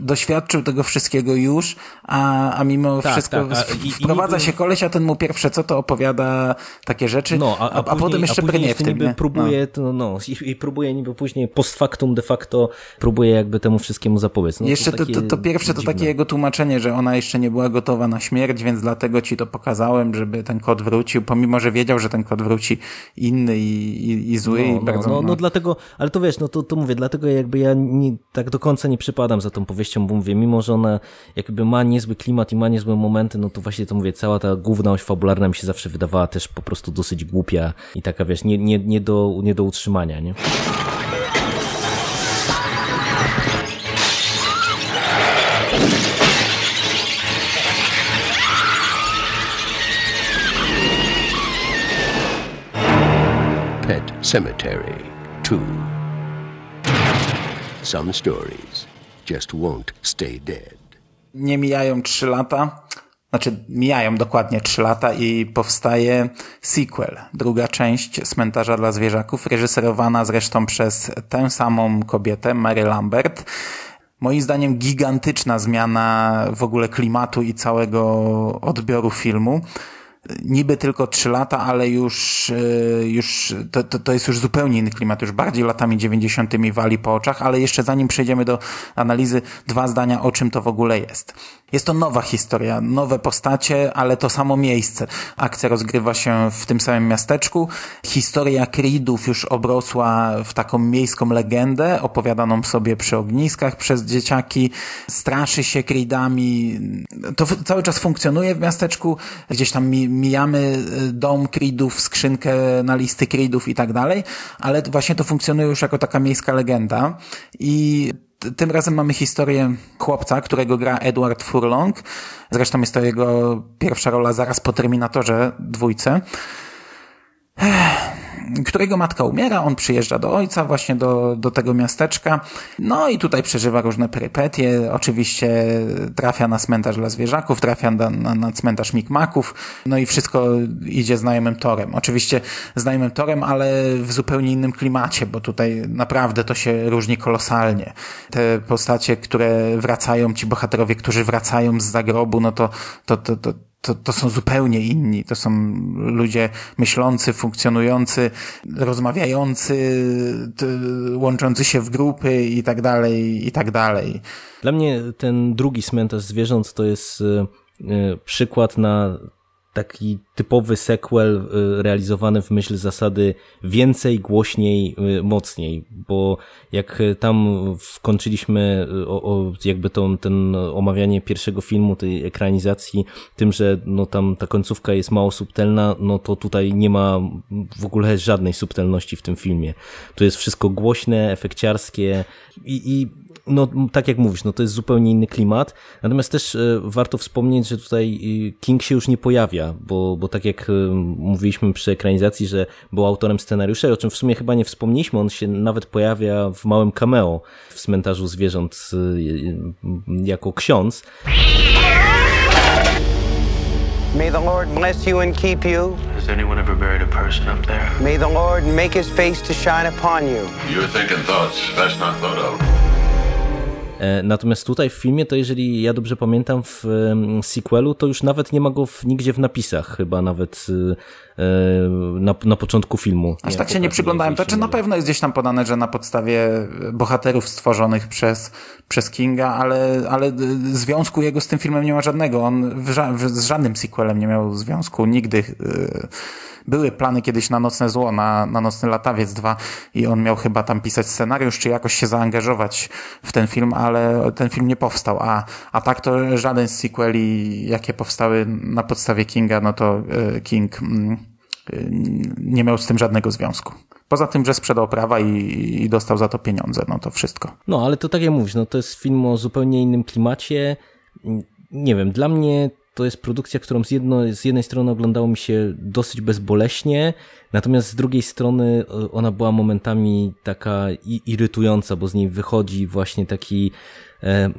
Doświadczył tego wszystkiego już, a, a mimo Tak, wszystko tak, a i- i wprowadza niby- się koleś, a ten mu pierwsze co to opowiada takie rzeczy, No, a, a, później, potem jeszcze a brnie w tym, niby nie? próbuje, to, no, i, i próbuje niby później post factum de facto próbuje jakby temu wszystkiemu zapobiec. No, Jeszcze to, to, to pierwsze to dziwne. takie jego tłumaczenie, że ona jeszcze nie była gotowa na śmierć, więc dlatego ci to pokazałem, żeby ten kot wrócił, pomimo, że wiedział, że ten kot wróci inny i, i, i zły No, i no, bardzo... no, no dlatego, ale to wiesz, no to, to mówię, dlatego jakby ja nie, tak do końca nie przypadam za tą powieścią, bo mówię, mimo że ona jakby ma niezły klimat i ma niezłe momenty, no to właśnie to mówię, cała ta główna oś fabularna mi się zawsze wydawała też po prostu dosyć głupia i taka wiesz, nie, nie, nie, do, nie do utrzymania, nie? Cemetery 2. Some stories just won't stay dead. Nie mijają trzy lata, znaczy mijają dokładnie trzy lata i powstaje sequel, druga część Cmentarza dla zwierzaków, reżyserowana zresztą przez tę samą kobietę, Mary Lambert. Moim zdaniem gigantyczna zmiana w ogóle klimatu i całego odbioru filmu niby tylko trzy lata, ale już, e, już to, to, to jest już zupełnie inny klimat, już bardziej latami 90. wali po oczach, ale jeszcze zanim przejdziemy do analizy, dwa zdania o czym to w ogóle jest. Jest to nowa historia, nowe postacie, ale to samo miejsce. Akcja rozgrywa się w tym samym miasteczku. Historia Creedów już obrosła w taką miejską legendę, opowiadaną sobie przy ogniskach przez dzieciaki. Straszy się Creedami. To cały czas funkcjonuje w miasteczku. Gdzieś tam mijamy y, dom Creedów, skrzynkę na listy Creedów i tak dalej, ale właśnie to funkcjonuje już jako taka miejska legenda i tym razem mamy historię chłopca, którego gra Edward Furlong. Zresztą jest to jego pierwsza rola zaraz po Terminatorze dwójce którego matka umiera, on przyjeżdża do ojca właśnie do, do tego miasteczka, no i tutaj przeżywa różne perypetie, oczywiście trafia na cmentarz dla zwierzaków, trafia na, na, na cmentarz Mikmaków, no i wszystko idzie znajomym torem. Oczywiście znajomym torem, ale w zupełnie innym klimacie, bo tutaj naprawdę to się różni kolosalnie. Te postacie, które wracają, ci bohaterowie, którzy wracają z zagrobu, no to, to, to, to to, to są zupełnie inni. To są ludzie myślący, funkcjonujący, rozmawiający, łączący się w grupy i tak dalej, i tak dalej. Dla mnie ten drugi cmentarz zwierząt to jest e, e, przykład na taki typowy sequel y, realizowany w myśl zasady więcej, głośniej, y, mocniej, bo jak tam wkończyliśmy y, o, o jakby to, ten omawianie pierwszego filmu, tej ekranizacji, tym, że no tam ta końcówka jest mało subtelna, no to tutaj nie ma w ogóle żadnej subtelności w tym filmie. To jest wszystko głośne, efekciarskie i, i no tak jak mówisz, no to jest zupełnie inny klimat, natomiast też warto wspomnieć, że tutaj King się już nie pojawia, bo, bo tak jak mówiliśmy przy ekranizacji, że był autorem scenariusza, o czym w sumie chyba nie wspomnieliśmy, on się nawet pojawia w małym cameo w cmentarzu zwierząt jako ksiądz. May the Lord bless you and keep you. Has anyone ever buried a person up there? May the Lord make his face to shine upon you. You're thinking thoughts best not thought of. E, natomiast tutaj w filmie, to jeżeli ja dobrze pamiętam, w sequelu, to już nawet nie ma go w, nigdzie w napisach, chyba nawet e, na, na początku filmu. Aż tak się nie przyglądałem. To czy na pewno jest gdzieś tam podane, że na podstawie bohaterów stworzonych przez, przez Kinga, ale, ale związku jego z tym filmem nie ma żadnego. On w, w, z żadnym sequelem nie miał związku nigdy. Yy były plany kiedyś na Nocne Zło, na, na Nocny Latawiec 2 i on miał chyba tam pisać scenariusz, czy jakoś się zaangażować w ten film, ale ten film nie powstał. A, a tak to żaden z sequeli, jakie powstały na podstawie Kinga, no to e, King mm, e, nie miał z tym żadnego związku. Poza tym, że sprzedał prawa i, i, dostał za to pieniądze, no to wszystko. No, ale to tak jak mówisz, no to jest film o zupełnie innym klimacie. Nie wiem, dla mnie to jest produkcja, którą z, jedno, z jednej strony oglądało mi się dosyć bezboleśnie, natomiast z drugiej strony e, ona była momentami taka irytująca, bo z niej wychodzi właśnie taki, e,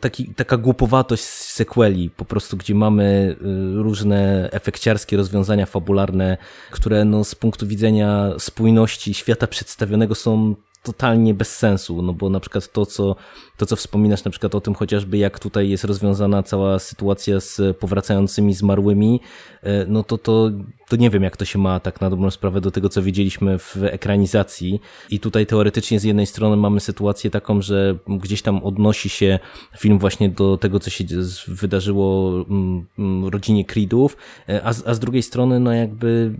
taki taka głupowatość z sequeli, po prostu gdzie mamy e, różne efekciarskie rozwiązania fabularne, które no, z punktu widzenia spójności świata przedstawionego są totalnie bez sensu, no bo na przykład to, co, to, co wspominasz na przykład o tym chociażby, jak tutaj jest rozwiązana cała sytuacja z powracającymi zmarłymi, e, no to, to, to nie wiem, jak to się ma tak na dobrą sprawę do tego, co widzieliśmy w ekranizacji. I tutaj teoretycznie z jednej strony mamy sytuację taką, że gdzieś tam odnosi się film właśnie do tego, co się wydarzyło mm, mm, rodzinie Creedów, e, a, a z drugiej strony, no jakby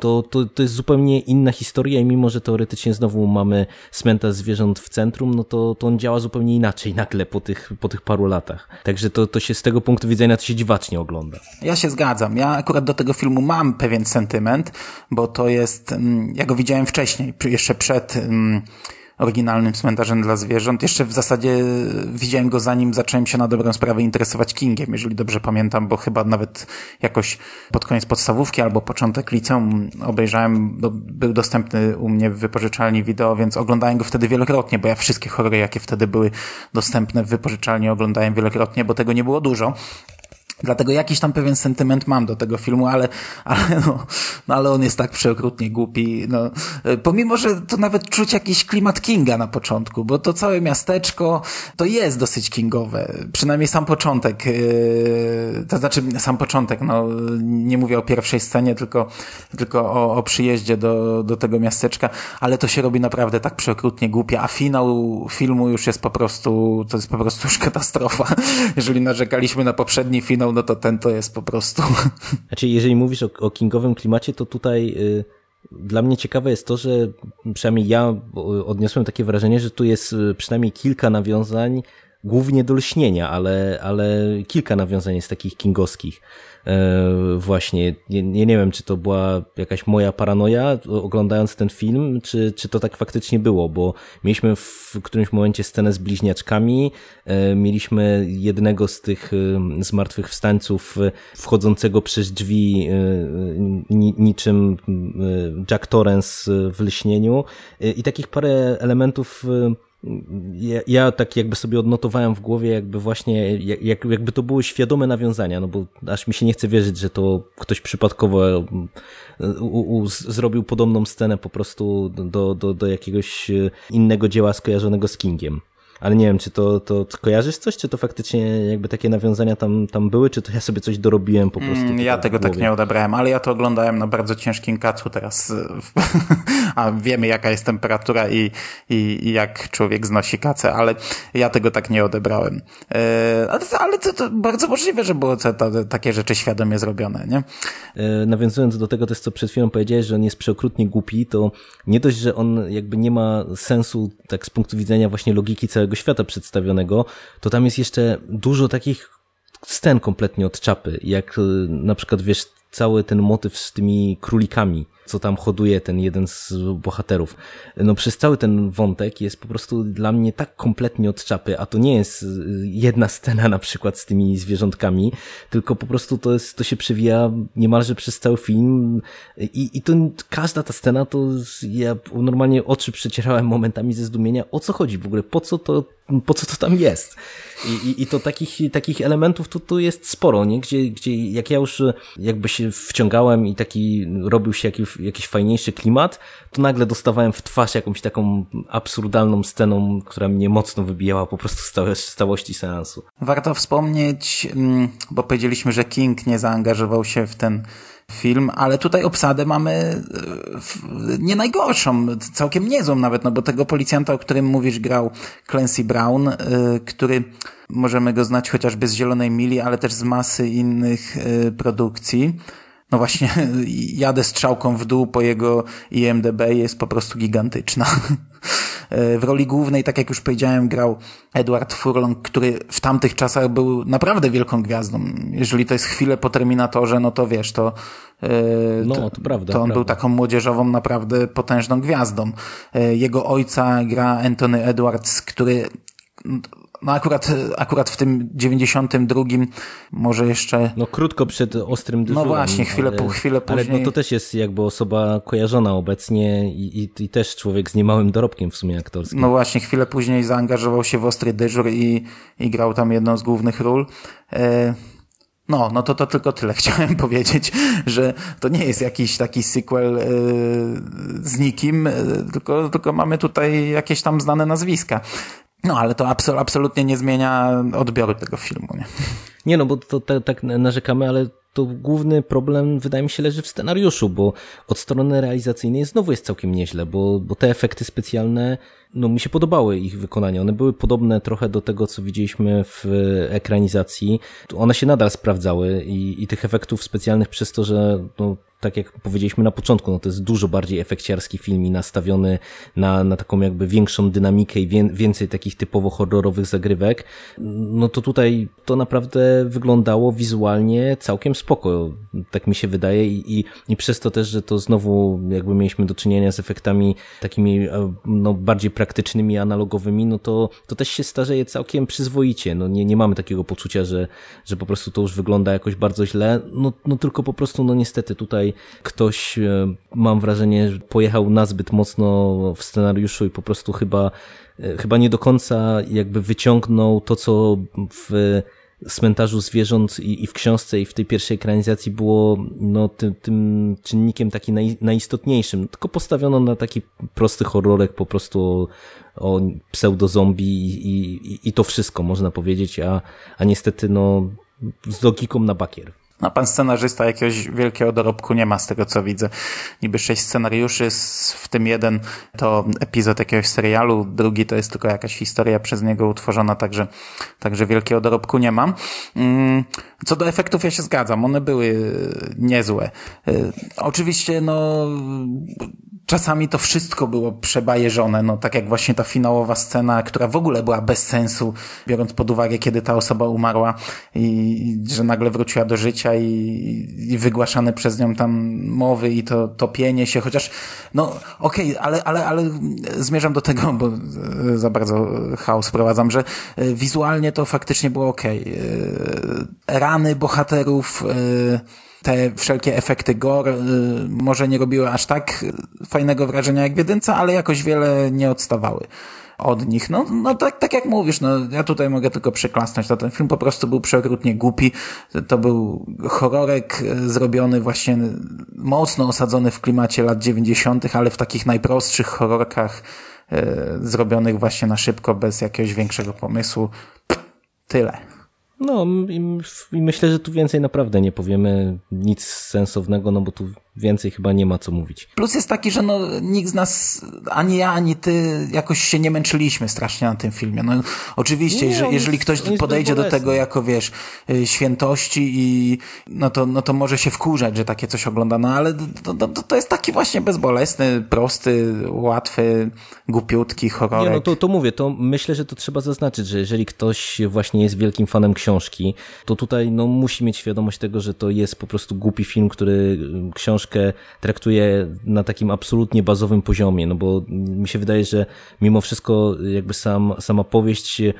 to, to, to jest zupełnie inna historia i mimo, że teoretycznie znowu mamy smenta zwierząt w centrum, no to, to on działa zupełnie inaczej nagle po tych, po tych paru latach. Także to, to się z tego punktu widzenia to się dziwacznie ogląda. Ja się zgadzam. Ja akurat do tego filmu mam pewien sentyment, bo to jest, mm, ja go widziałem wcześniej, jeszcze przed mm, oryginalnym cmentarzem dla zwierząt. Jeszcze w zasadzie widziałem go zanim zacząłem się na dobrą sprawę interesować Kingiem, jeżeli dobrze pamiętam, bo chyba nawet jakoś pod koniec podstawówki albo początek liceum obejrzałem, był dostępny u mnie w wypożyczalni wideo, więc oglądałem go wtedy wielokrotnie, bo ja wszystkie horrory, jakie wtedy były dostępne w wypożyczalni oglądałem wielokrotnie, bo tego nie było dużo. Dlatego jakiś tam pewien sentyment mam do tego filmu, ale, ale, no, no, ale on jest tak przeokrutnie głupi. No. Pomimo, że to nawet czuć jakiś klimat Kinga na początku, bo to całe miasteczko to jest dosyć kingowe. Przynajmniej sam początek. Yy, to znaczy sam początek, no nie mówię o pierwszej scenie, tylko, tylko o, o przyjeździe do, do tego miasteczka, ale to się robi naprawdę tak przeokrutnie głupie, a finał filmu już jest po prostu, to jest po prostu już katastrofa. Jeżeli narzekaliśmy na poprzedni finał, no to ten to jest po prostu. Znaczy, jeżeli mówisz o, o kingowym klimacie, to tutaj y, dla mnie ciekawe jest to, że przynajmniej ja odniosłem takie wrażenie, że tu jest y, przynajmniej kilka nawiązań, głównie do lśnienia, ale, ale kilka nawiązań jest takich kingowskich. E, właśnie, nie, nie, nie wiem, czy to była jakaś moja paranoja oglądając ten film, czy, czy to tak faktycznie było, bo mieliśmy w którymś momencie scenę z bliźniaczkami, e, mieliśmy jednego z tych e, zmartwychwstańców wchodzącego przez drzwi niczym Jack Torrance w lśnieniu. I takich parę elementów ja, ja, tak jakby sobie odnotowałem w głowie jakby właśnie, jak, jakby to były świadome nawiązania, no bo aż mi się nie chce wierzyć, że to ktoś przypadkowo u, u, u, zrobił podobną scenę po prostu do, do, do jakiegoś innego dzieła skojarzonego z Kingiem ale nie wiem, czy to, to kojarzysz coś, czy to faktycznie jakby takie nawiązania tam, tam były, czy to ja sobie coś dorobiłem po prostu? Mm, ja tego tak nie odebrałem, ale ja to oglądałem na bardzo ciężkim kacu teraz, a wiemy jaka jest temperatura i, i, i jak człowiek znosi kacę, ale ja tego tak nie odebrałem. E, ale to, to bardzo możliwe, że było to, to, takie rzeczy świadomie zrobione, nie? E, nawiązując do tego też, co przed chwilą powiedziałeś, że on jest przeokrutnie głupi, to nie dość, że on jakby nie ma sensu tak z punktu widzenia właśnie logiki całego świata przedstawionego, to tam jest jeszcze dużo takich scen kompletnie od czapy, jak y, na przykład wiesz, cały ten motyw z tymi królikami, co tam hoduje ten jeden z bohaterów. No przez cały ten wątek jest po prostu dla mnie tak kompletnie od czapy, a to nie jest y, jedna scena na przykład z tymi zwierzątkami, tylko po prostu to, jest, to się przewija niemalże przez cały film i, i to każda ta scena to ja normalnie oczy przecierałem momentami ze zdumienia, o co chodzi w ogóle, po co to, po co to tam jest. I, i, i to takich, takich elementów tu, tu jest sporo, nie? Gdzie, gdzie jak ja już jakby się wciągałem i taki robił się jakiś, jakiś fajniejszy klimat, to nagle dostawałem w twarz jakąś taką absurdalną sceną, która mnie mocno wybijała po prostu z, całości seansu. Warto wspomnieć, mm, bo powiedzieliśmy, że King nie zaangażował się w ten film, ale tutaj obsadę mamy e, nie najgorszą, całkiem niezłą nawet, no bo tego policjanta, o którym mówisz, grał Clancy Brown, e, który możemy go znać chociażby z Zielonej Mili, ale też z masy innych e, produkcji. No właśnie, jadę strzałką w dół po jego IMDB, jest po prostu gigantyczna. W roli głównej, tak jak już powiedziałem, grał Edward Furlong, który w tamtych czasach był naprawdę wielką gwiazdą. Jeżeli to jest chwilę po Terminatorze, no to wiesz, to, e, no, to, to, prawda, to on prawda. był taką młodzieżową, naprawdę potężną gwiazdą. E, jego ojca gra Anthony Edwards, który no akurat, akurat w tym 92 może jeszcze... No krótko przed ostrym dyżurem. No właśnie, chwilę, ale, chwilę później. Ale no to też jest jakby osoba kojarzona obecnie i, i, i, też człowiek z niemałym dorobkiem w sumie aktorskim. No właśnie, chwilę później zaangażował się w ostry dyżur i, i grał tam jedną z głównych ról. E no, no to to tylko tyle chciałem powiedzieć, że to nie jest jakiś taki sequel yy, z nikim, yy, tylko, tylko mamy tutaj jakieś tam znane nazwiska. No, ale to absol absolutnie nie zmienia odbioru tego filmu, nie? Nie, no bo to, to tak narzekamy, ale to główny problem wydaje mi się leży w scenariuszu, bo od strony realizacyjnej znowu jest całkiem nieźle, bo, bo te efekty specjalne, no mi się podobały ich wykonanie. One były podobne trochę do tego, co widzieliśmy w ekranizacji. One się nadal sprawdzały i, i tych efektów specjalnych przez to, że no, tak jak powiedzieliśmy na początku, no to jest dużo bardziej efekciarski film i nastawiony na, na taką jakby większą dynamikę i wie, więcej takich typowo horrorowych zagrywek, no to tutaj to naprawdę wyglądało wizualnie całkiem spoko, tak mi się wydaje. I, i, i przez to też, że to znowu jakby mieliśmy do czynienia z efektami takimi e, no, bardziej praktycznymi, analogowymi, no to, to też się starzeje całkiem przyzwoicie, no nie, nie mamy takiego poczucia, że, że po prostu to już wygląda jakoś bardzo źle, no, no tylko po prostu no niestety tutaj ktoś, e, mam wrażenie, pojechał nazbyt mocno w scenariuszu i po prostu chyba, e, chyba nie do końca jakby wyciągnął to, co w cmentarzu zwierząt i, i w książce i w tej pierwszej ekranizacji było no, tym, tym czynnikiem taki naj, najistotniejszym, tylko postawiono na taki prosty horrorek po prostu o, o pseudo-zombie i, i, i to wszystko można powiedzieć, a, a niestety no, z logiką na bakier. No, pan scenarzysta jakiegoś wielkiego dorobku nie ma z tego, co widzę. Niby sześć scenariuszy, w tym jeden to epizod jakiegoś serialu, drugi to jest tylko jakaś historia przez niego utworzona, także, także wielkiego dorobku nie mam. Mm, co do efektów ja się zgadzam, one były niezłe. Y, oczywiście, no, czasami to wszystko było przebajeżone, no tak jak właśnie ta finałowa scena, która w ogóle była bez sensu, biorąc pod uwagę, kiedy ta osoba umarła i, i że nagle wróciła do życia i, i wygłaszane przez nią tam mowy i to topienie się, chociaż no okej, okay, ale, ale, ale zmierzam do tego, bo za bardzo chaos prowadzam, że e, wizualnie to faktycznie było okej. Okay. Rany bohaterów, e, te wszelkie efekty gore y, może nie robiły aż tak fajnego wrażenia jak w jedynce, ale jakoś wiele nie odstawały od nich. No, no tak, tak jak mówisz, no ja tutaj mogę tylko przeklasnąć, to ten film po prostu był przeokrutnie głupi. To był horrorek y, zrobiony właśnie mocno osadzony w klimacie lat 90., ale w takich najprostszych horrorkach e, zrobionych właśnie na szybko, bez jakiegoś większego pomysłu. Tyle. No i, myślę, że tu więcej naprawdę nie powiemy nic sensownego, no bo tu więcej chyba nie ma co mówić. Plus jest taki, że no nikt z nas, ani ja, ani ty jakoś się nie męczyliśmy strasznie na tym filmie. No oczywiście, nie, jeżeli, jeżeli ktoś podejdzie do tego jako, wiesz, y, świętości i no to, no to może się wkurzać, że takie coś ogląda, no ale to, to, to jest taki właśnie bezbolesny, prosty, łatwy, głupiutki horror. Nie, no to, to mówię, to myślę, że to trzeba zaznaczyć, że jeżeli ktoś właśnie jest wielkim fanem książki, to tutaj no musi mieć świadomość tego, że to jest po prostu głupi film, który y, książkę traktuje na takim absolutnie bazowym poziomie, no bo mi się wydaje, że mimo wszystko jakby sam, sama powieść e,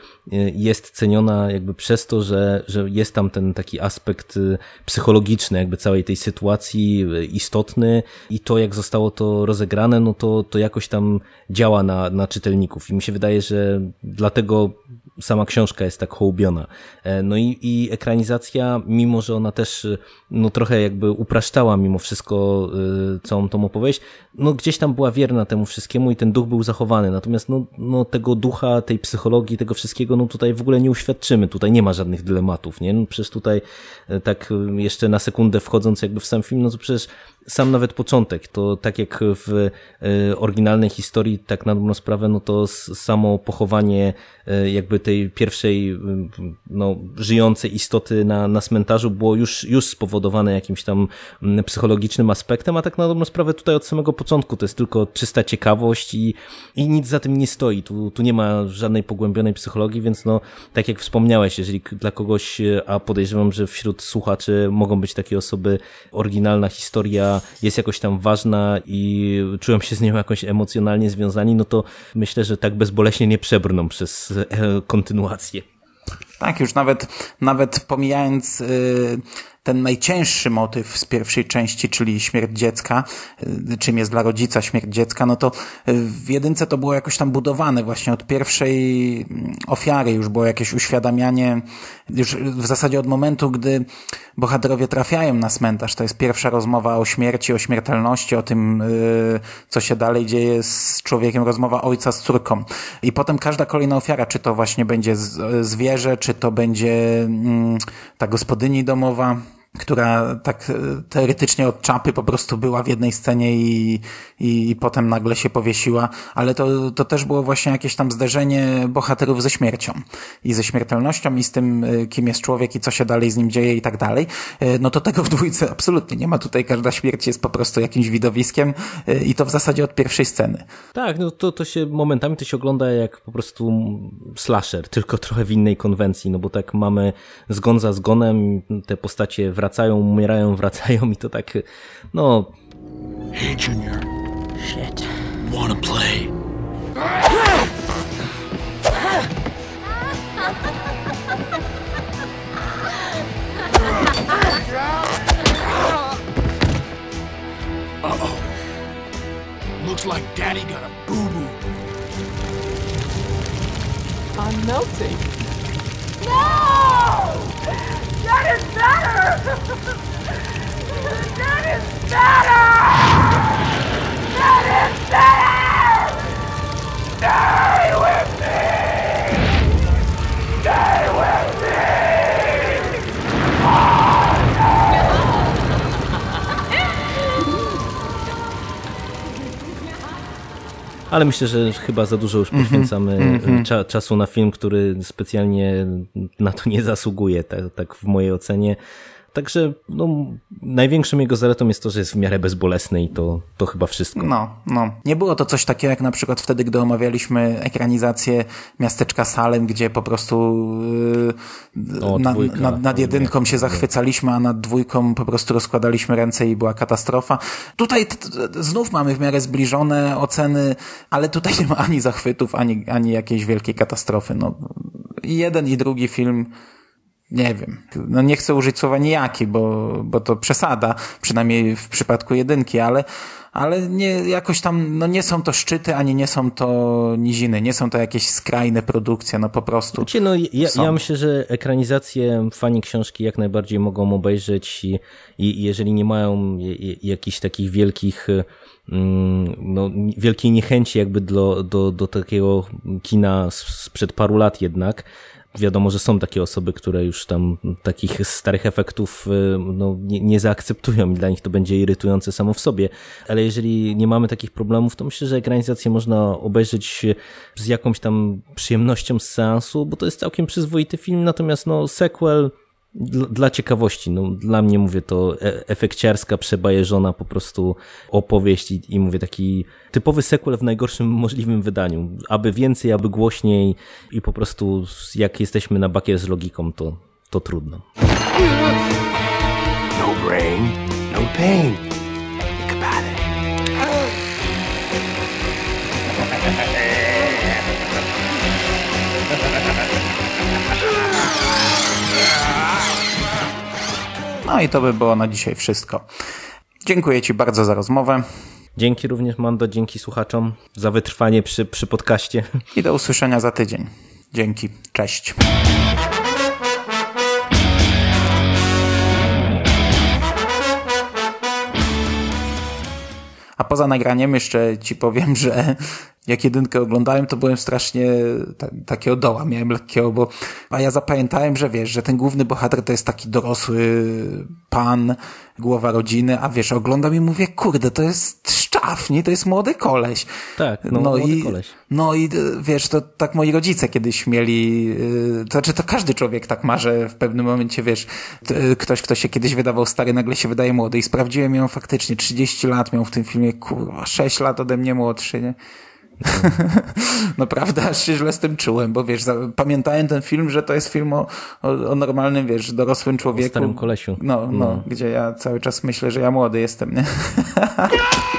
jest ceniona jakby przez to, że, że jest tam ten taki aspekt e, psychologiczny jakby całej tej sytuacji e, istotny i to jak zostało to rozegrane, no to, to jakoś tam działa na, na czytelników. I mi się wydaje, że dlatego sama książka jest tak hołubiona. No i, i ekranizacja, mimo że ona też no trochę jakby upraszczała mimo wszystko y, całą tą opowieść, no gdzieś tam była wierna temu wszystkiemu i ten duch był zachowany. Natomiast no, no tego ducha, tej psychologii, tego wszystkiego, no tutaj w ogóle nie uświadczymy. Tutaj nie ma żadnych dylematów, nie? No przecież tutaj tak jeszcze na sekundę wchodząc jakby w sam film, no to przecież sam nawet początek, to tak jak w oryginalnej historii, tak na dobrą sprawę, no to samo pochowanie jakby tej pierwszej no, żyjącej istoty na, na cmentarzu było już, już spowodowane jakimś tam psychologicznym aspektem, a tak na dobrą sprawę tutaj od samego początku to jest tylko czysta ciekawość i, i nic za tym nie stoi. Tu, tu nie ma żadnej pogłębionej psychologii, więc no, tak jak wspomniałeś, jeżeli dla kogoś, a podejrzewam, że wśród słuchaczy mogą być takie osoby, oryginalna historia jest jakoś tam ważna i czują się z nią jakoś emocjonalnie związani, no to myślę, że tak bezboleśnie nie przebrną przez e, kontynuację. Tak, już nawet, nawet pomijając y, ten najcięższy motyw z pierwszej części, czyli śmierć dziecka, y, czym jest dla rodzica śmierć dziecka, no to y, w jedynce to było jakoś tam budowane właśnie od pierwszej mm, ofiary. Już było jakieś uświadamianie, już w zasadzie od momentu, gdy bohaterowie trafiają na cmentarz, to jest pierwsza rozmowa o śmierci, o śmiertelności, o tym, y, co się dalej dzieje z człowiekiem, rozmowa ojca z córką. I potem każda kolejna ofiara, czy to właśnie będzie zwierzę, czy to będzie mm, ta gospodyni domowa, która tak e, teoretycznie od czapy po prostu była w jednej scenie i, i, i potem nagle się powiesiła, ale to, to też było właśnie jakieś tam zderzenie bohaterów ze śmiercią i ze śmiertelnością i z tym, e, kim jest człowiek i co się dalej z nim dzieje i tak dalej. E, no to tego w dwójce absolutnie nie ma. Tutaj każda śmierć jest po prostu jakimś widowiskiem i to w zasadzie od pierwszej sceny. Tak, no to, to się momentami to się ogląda jak po prostu slasher, tylko trochę w innej konwencji, no bo tak mamy zgon za zgonem, te postacie wracają, umierają, wracają i to tak, no... Hey Junior. Shit. Wanna play? Uh-oh. Looks like Daddy got a boo-boo. I'm melting. No! That is better! that is better! That is better! Stay with me! Stay with me! Ale myślę, że chyba za dużo już poświęcamy Mm -hmm. cza czasu na film, który specjalnie na to nie zasługuje, tak, tak w mojej ocenie. Także no, największym jego zaletą jest to, że jest w miarę bezbolesny i to, to chyba wszystko. No, no. Nie było to coś takiego jak na przykład wtedy, gdy omawialiśmy ekranizację Miasteczka Salem, gdzie po prostu yy, o, na, dwójka, nad, nad jedynką się zachwycaliśmy, a nad dwójką po prostu rozkładaliśmy ręce i była katastrofa. Tutaj znów mamy w miarę zbliżone oceny, ale tutaj nie ma ani zachwytów, ani, ani jakiejś wielkiej katastrofy. No, jeden i drugi film nie wiem, no nie chcę użyć słowa nijaki, bo, bo to przesada, przynajmniej w przypadku jedynki, ale, ale nie, jakoś tam, no nie są to szczyty, ani nie są to niziny, nie są to jakieś skrajne produkcje, no po prostu. Znaczy, no, ja, ja myślę, że ekranizację fani książki jak najbardziej mogą obejrzeć i, i jeżeli nie mają jakichś takich wielkich mm, no, wielkiej niechęci jakby do, do, do takiego kina sprzed paru lat jednak, wiadomo, że są takie osoby, które już tam takich starych efektów y, no, nie, nie zaakceptują i dla nich to będzie irytujące samo w sobie. Ale jeżeli nie mamy takich problemów, to myślę, że ekranizację można obejrzeć z jakąś tam przyjemnością z seansu, bo to jest całkiem przyzwoity film, natomiast no sequel dla ciekawości, no, dla mnie mówię to e, efekciarska, przebajeżona po prostu opowieść i, i mówię taki typowy sequel w najgorszym możliwym wydaniu. Aby więcej, aby głośniej i po prostu jak jesteśmy na bakier z logiką, to, to trudno. No brain, no pain. No i to by było na dzisiaj wszystko. Dziękuję Ci bardzo za rozmowę. Dzięki również, Mando, dzięki słuchaczom za wytrwanie przy, przy podcaście. I do usłyszenia za tydzień. Dzięki. Cześć. A poza nagraniem jeszcze ci powiem, że jak jedynkę oglądałem, to byłem strasznie ta, takiego doła, miałem lekkiego, bo a ja zapamiętałem, że wiesz, że ten główny bohater to jest taki dorosły pan, głowa rodziny, a wiesz, oglądam i mówię, kurde, to jest szczaf, nie? To jest młody koleś. Tak, no, no młody i, koleś. No i wiesz, to tak moi rodzice kiedyś mieli, yy, to znaczy to każdy człowiek tak ma, że w pewnym momencie, wiesz, ktoś, kto się kiedyś wydawał stary, nagle się wydaje młody i sprawdziłem ją faktycznie, 30 lat miał w tym filmie, kurwa, 6 lat ode mnie młodszy, nie? Naprawdę aż się źle z tym czułem, bo wiesz, pamiętałem ten film, że to jest film o, o, o normalnym, wiesz, dorosłym człowieku. O starym kolesiu. No, no, no, gdzie ja cały czas myślę, że ja młody jestem, nie?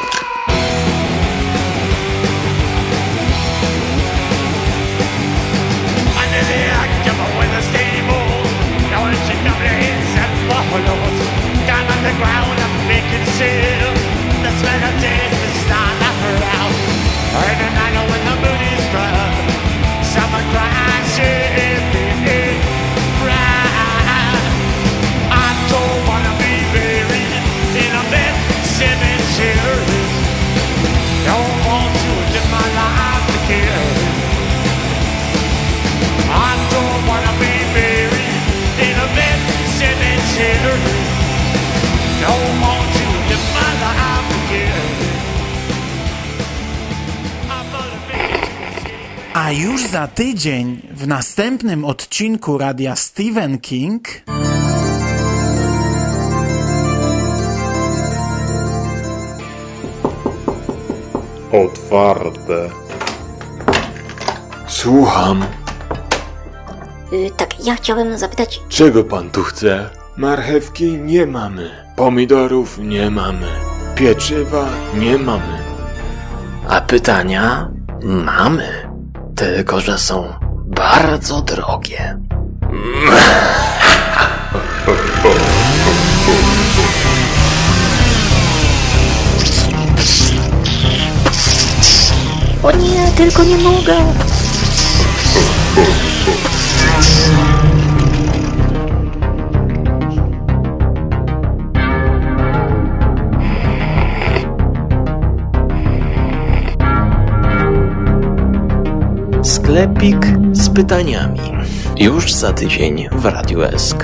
A już za tydzień w następnym odcinku radia Stephen King. Otwarte. Słucham. Y, tak, ja chciałem zapytać, Czego pan tu chce? Marchewki nie mamy. Pomidorów nie mamy. Pieczywa nie mamy. A pytania mamy, tylko że są bardzo drogie. o nie, tylko nie mogę. Sklepik z pytaniami. Już za tydzień w Radiu SK.